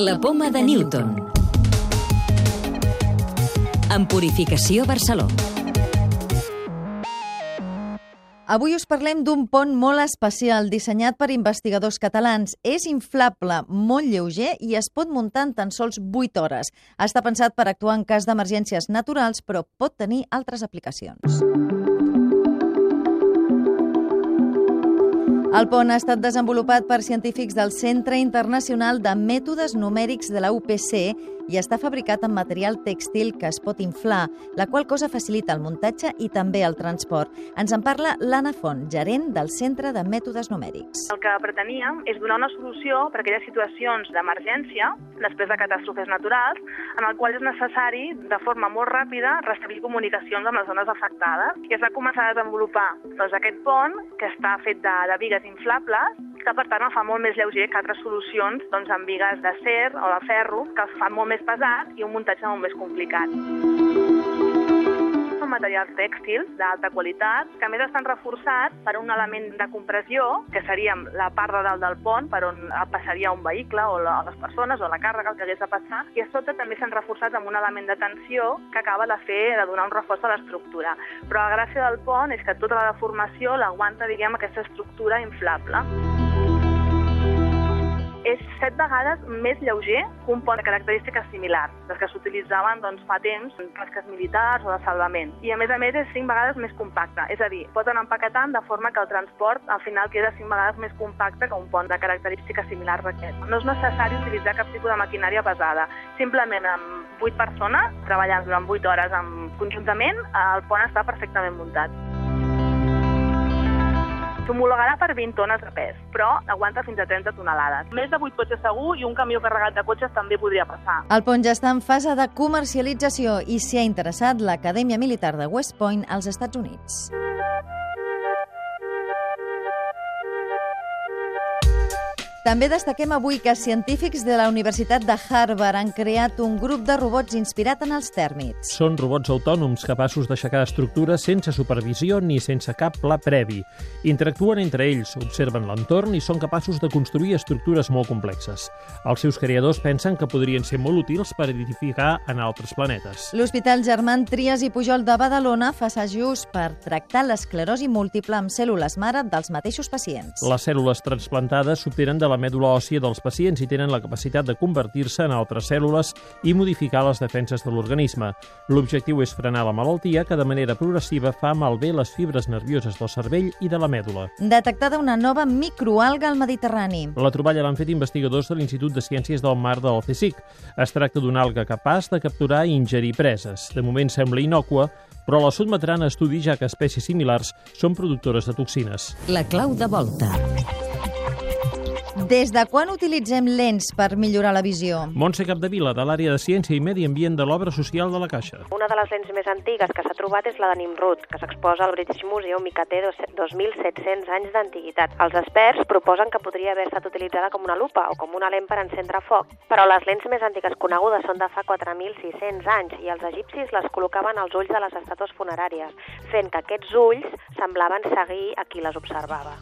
La poma de Newton. En Purificació Barcelona. Avui us parlem d'un pont molt especial dissenyat per investigadors catalans. És inflable, molt lleuger i es pot muntar en tan sols 8 hores. Està pensat per actuar en cas d'emergències naturals, però pot tenir altres aplicacions. El pont ha estat desenvolupat per científics del Centre Internacional de Mètodes Numèrics de la UPC i està fabricat amb material tèxtil que es pot inflar, la qual cosa facilita el muntatge i també el transport. Ens en parla l'Anna Font, gerent del Centre de Mètodes Numèrics. El que preteníem és donar una solució per a aquelles situacions d'emergència, després de catàstrofes naturals, en el qual és necessari, de forma molt ràpida, restablir comunicacions amb les zones afectades. I es va començar a desenvolupar doncs, aquest pont, que està fet de, de vigues inflables, que per tant el fa molt més lleuger que altres solucions doncs, amb vigues d'acer o de ferro, que el fan molt més pesat i un muntatge molt més complicat. Són materials tèxtils d'alta qualitat, que a més estan reforçats per un element de compressió, que seria la part de dalt del pont, per on passaria un vehicle o les persones o la càrrega, que hagués de passar, i a sota també s'han reforçat amb un element de tensió que acaba de fer de donar un reforç a l'estructura. Però la gràcia del pont és que tota la deformació l'aguanta, diguem, aquesta estructura inflable és set vegades més lleuger que un pont de característiques similars, les que s'utilitzaven doncs, fa temps en tasques militars o de salvament. I a més a més és cinc vegades més compacte, és a dir, pot anar empaquetant de forma que el transport al final queda cinc vegades més compacte que un pont de característiques similars a aquest. No és necessari utilitzar cap tipus de maquinària pesada. Simplement amb vuit persones treballant durant vuit hores amb, conjuntament, el pont està perfectament muntat. S'homologarà per 20 tones de pes, però aguanta fins a 30 tonelades. Més de 8 cotxes segur i un camió carregat de cotxes també podria passar. El pont ja està en fase de comercialització i s'hi ha interessat l'Acadèmia Militar de West Point als Estats Units. També destaquem avui que científics de la Universitat de Harvard han creat un grup de robots inspirat en els tèrmits. Són robots autònoms capaços d'aixecar estructures sense supervisió ni sense cap pla previ. Interactuen entre ells, observen l'entorn i són capaços de construir estructures molt complexes. Els seus creadors pensen que podrien ser molt útils per edificar en altres planetes. L'Hospital Germán Trias i Pujol de Badalona fa assajos per tractar l'esclerosi múltiple amb cèl·lules mare dels mateixos pacients. Les cèl·lules transplantades s'obtenen de la mèdula òssia dels pacients i tenen la capacitat de convertir-se en altres cèl·lules i modificar les defenses de l'organisme. L'objectiu és frenar la malaltia que de manera progressiva fa malbé les fibres nervioses del cervell i de la mèdula. Detectada una nova microalga al Mediterrani. La troballa l'han fet investigadors de l'Institut de Ciències del Mar del CSIC. Es tracta d'una alga capaç de capturar i ingerir preses. De moment sembla inocua, però la sotmetran a estudi ja que espècies similars són productores de toxines. La clau de volta. Des de quan utilitzem lents per millorar la visió? Montse Capdevila, de l'àrea de Ciència i Medi Ambient de l'Obra Social de la Caixa. Una de les lents més antigues que s'ha trobat és la de Nimrud, que s'exposa al British Museum i que té 2.700 anys d'antiguitat. Els experts proposen que podria haver estat utilitzada com una lupa o com una lent per encendre foc, però les lents més antigues conegudes són de fa 4.600 anys i els egipcis les col·locaven als ulls de les estàtues funeràries, fent que aquests ulls semblaven seguir a qui les observava.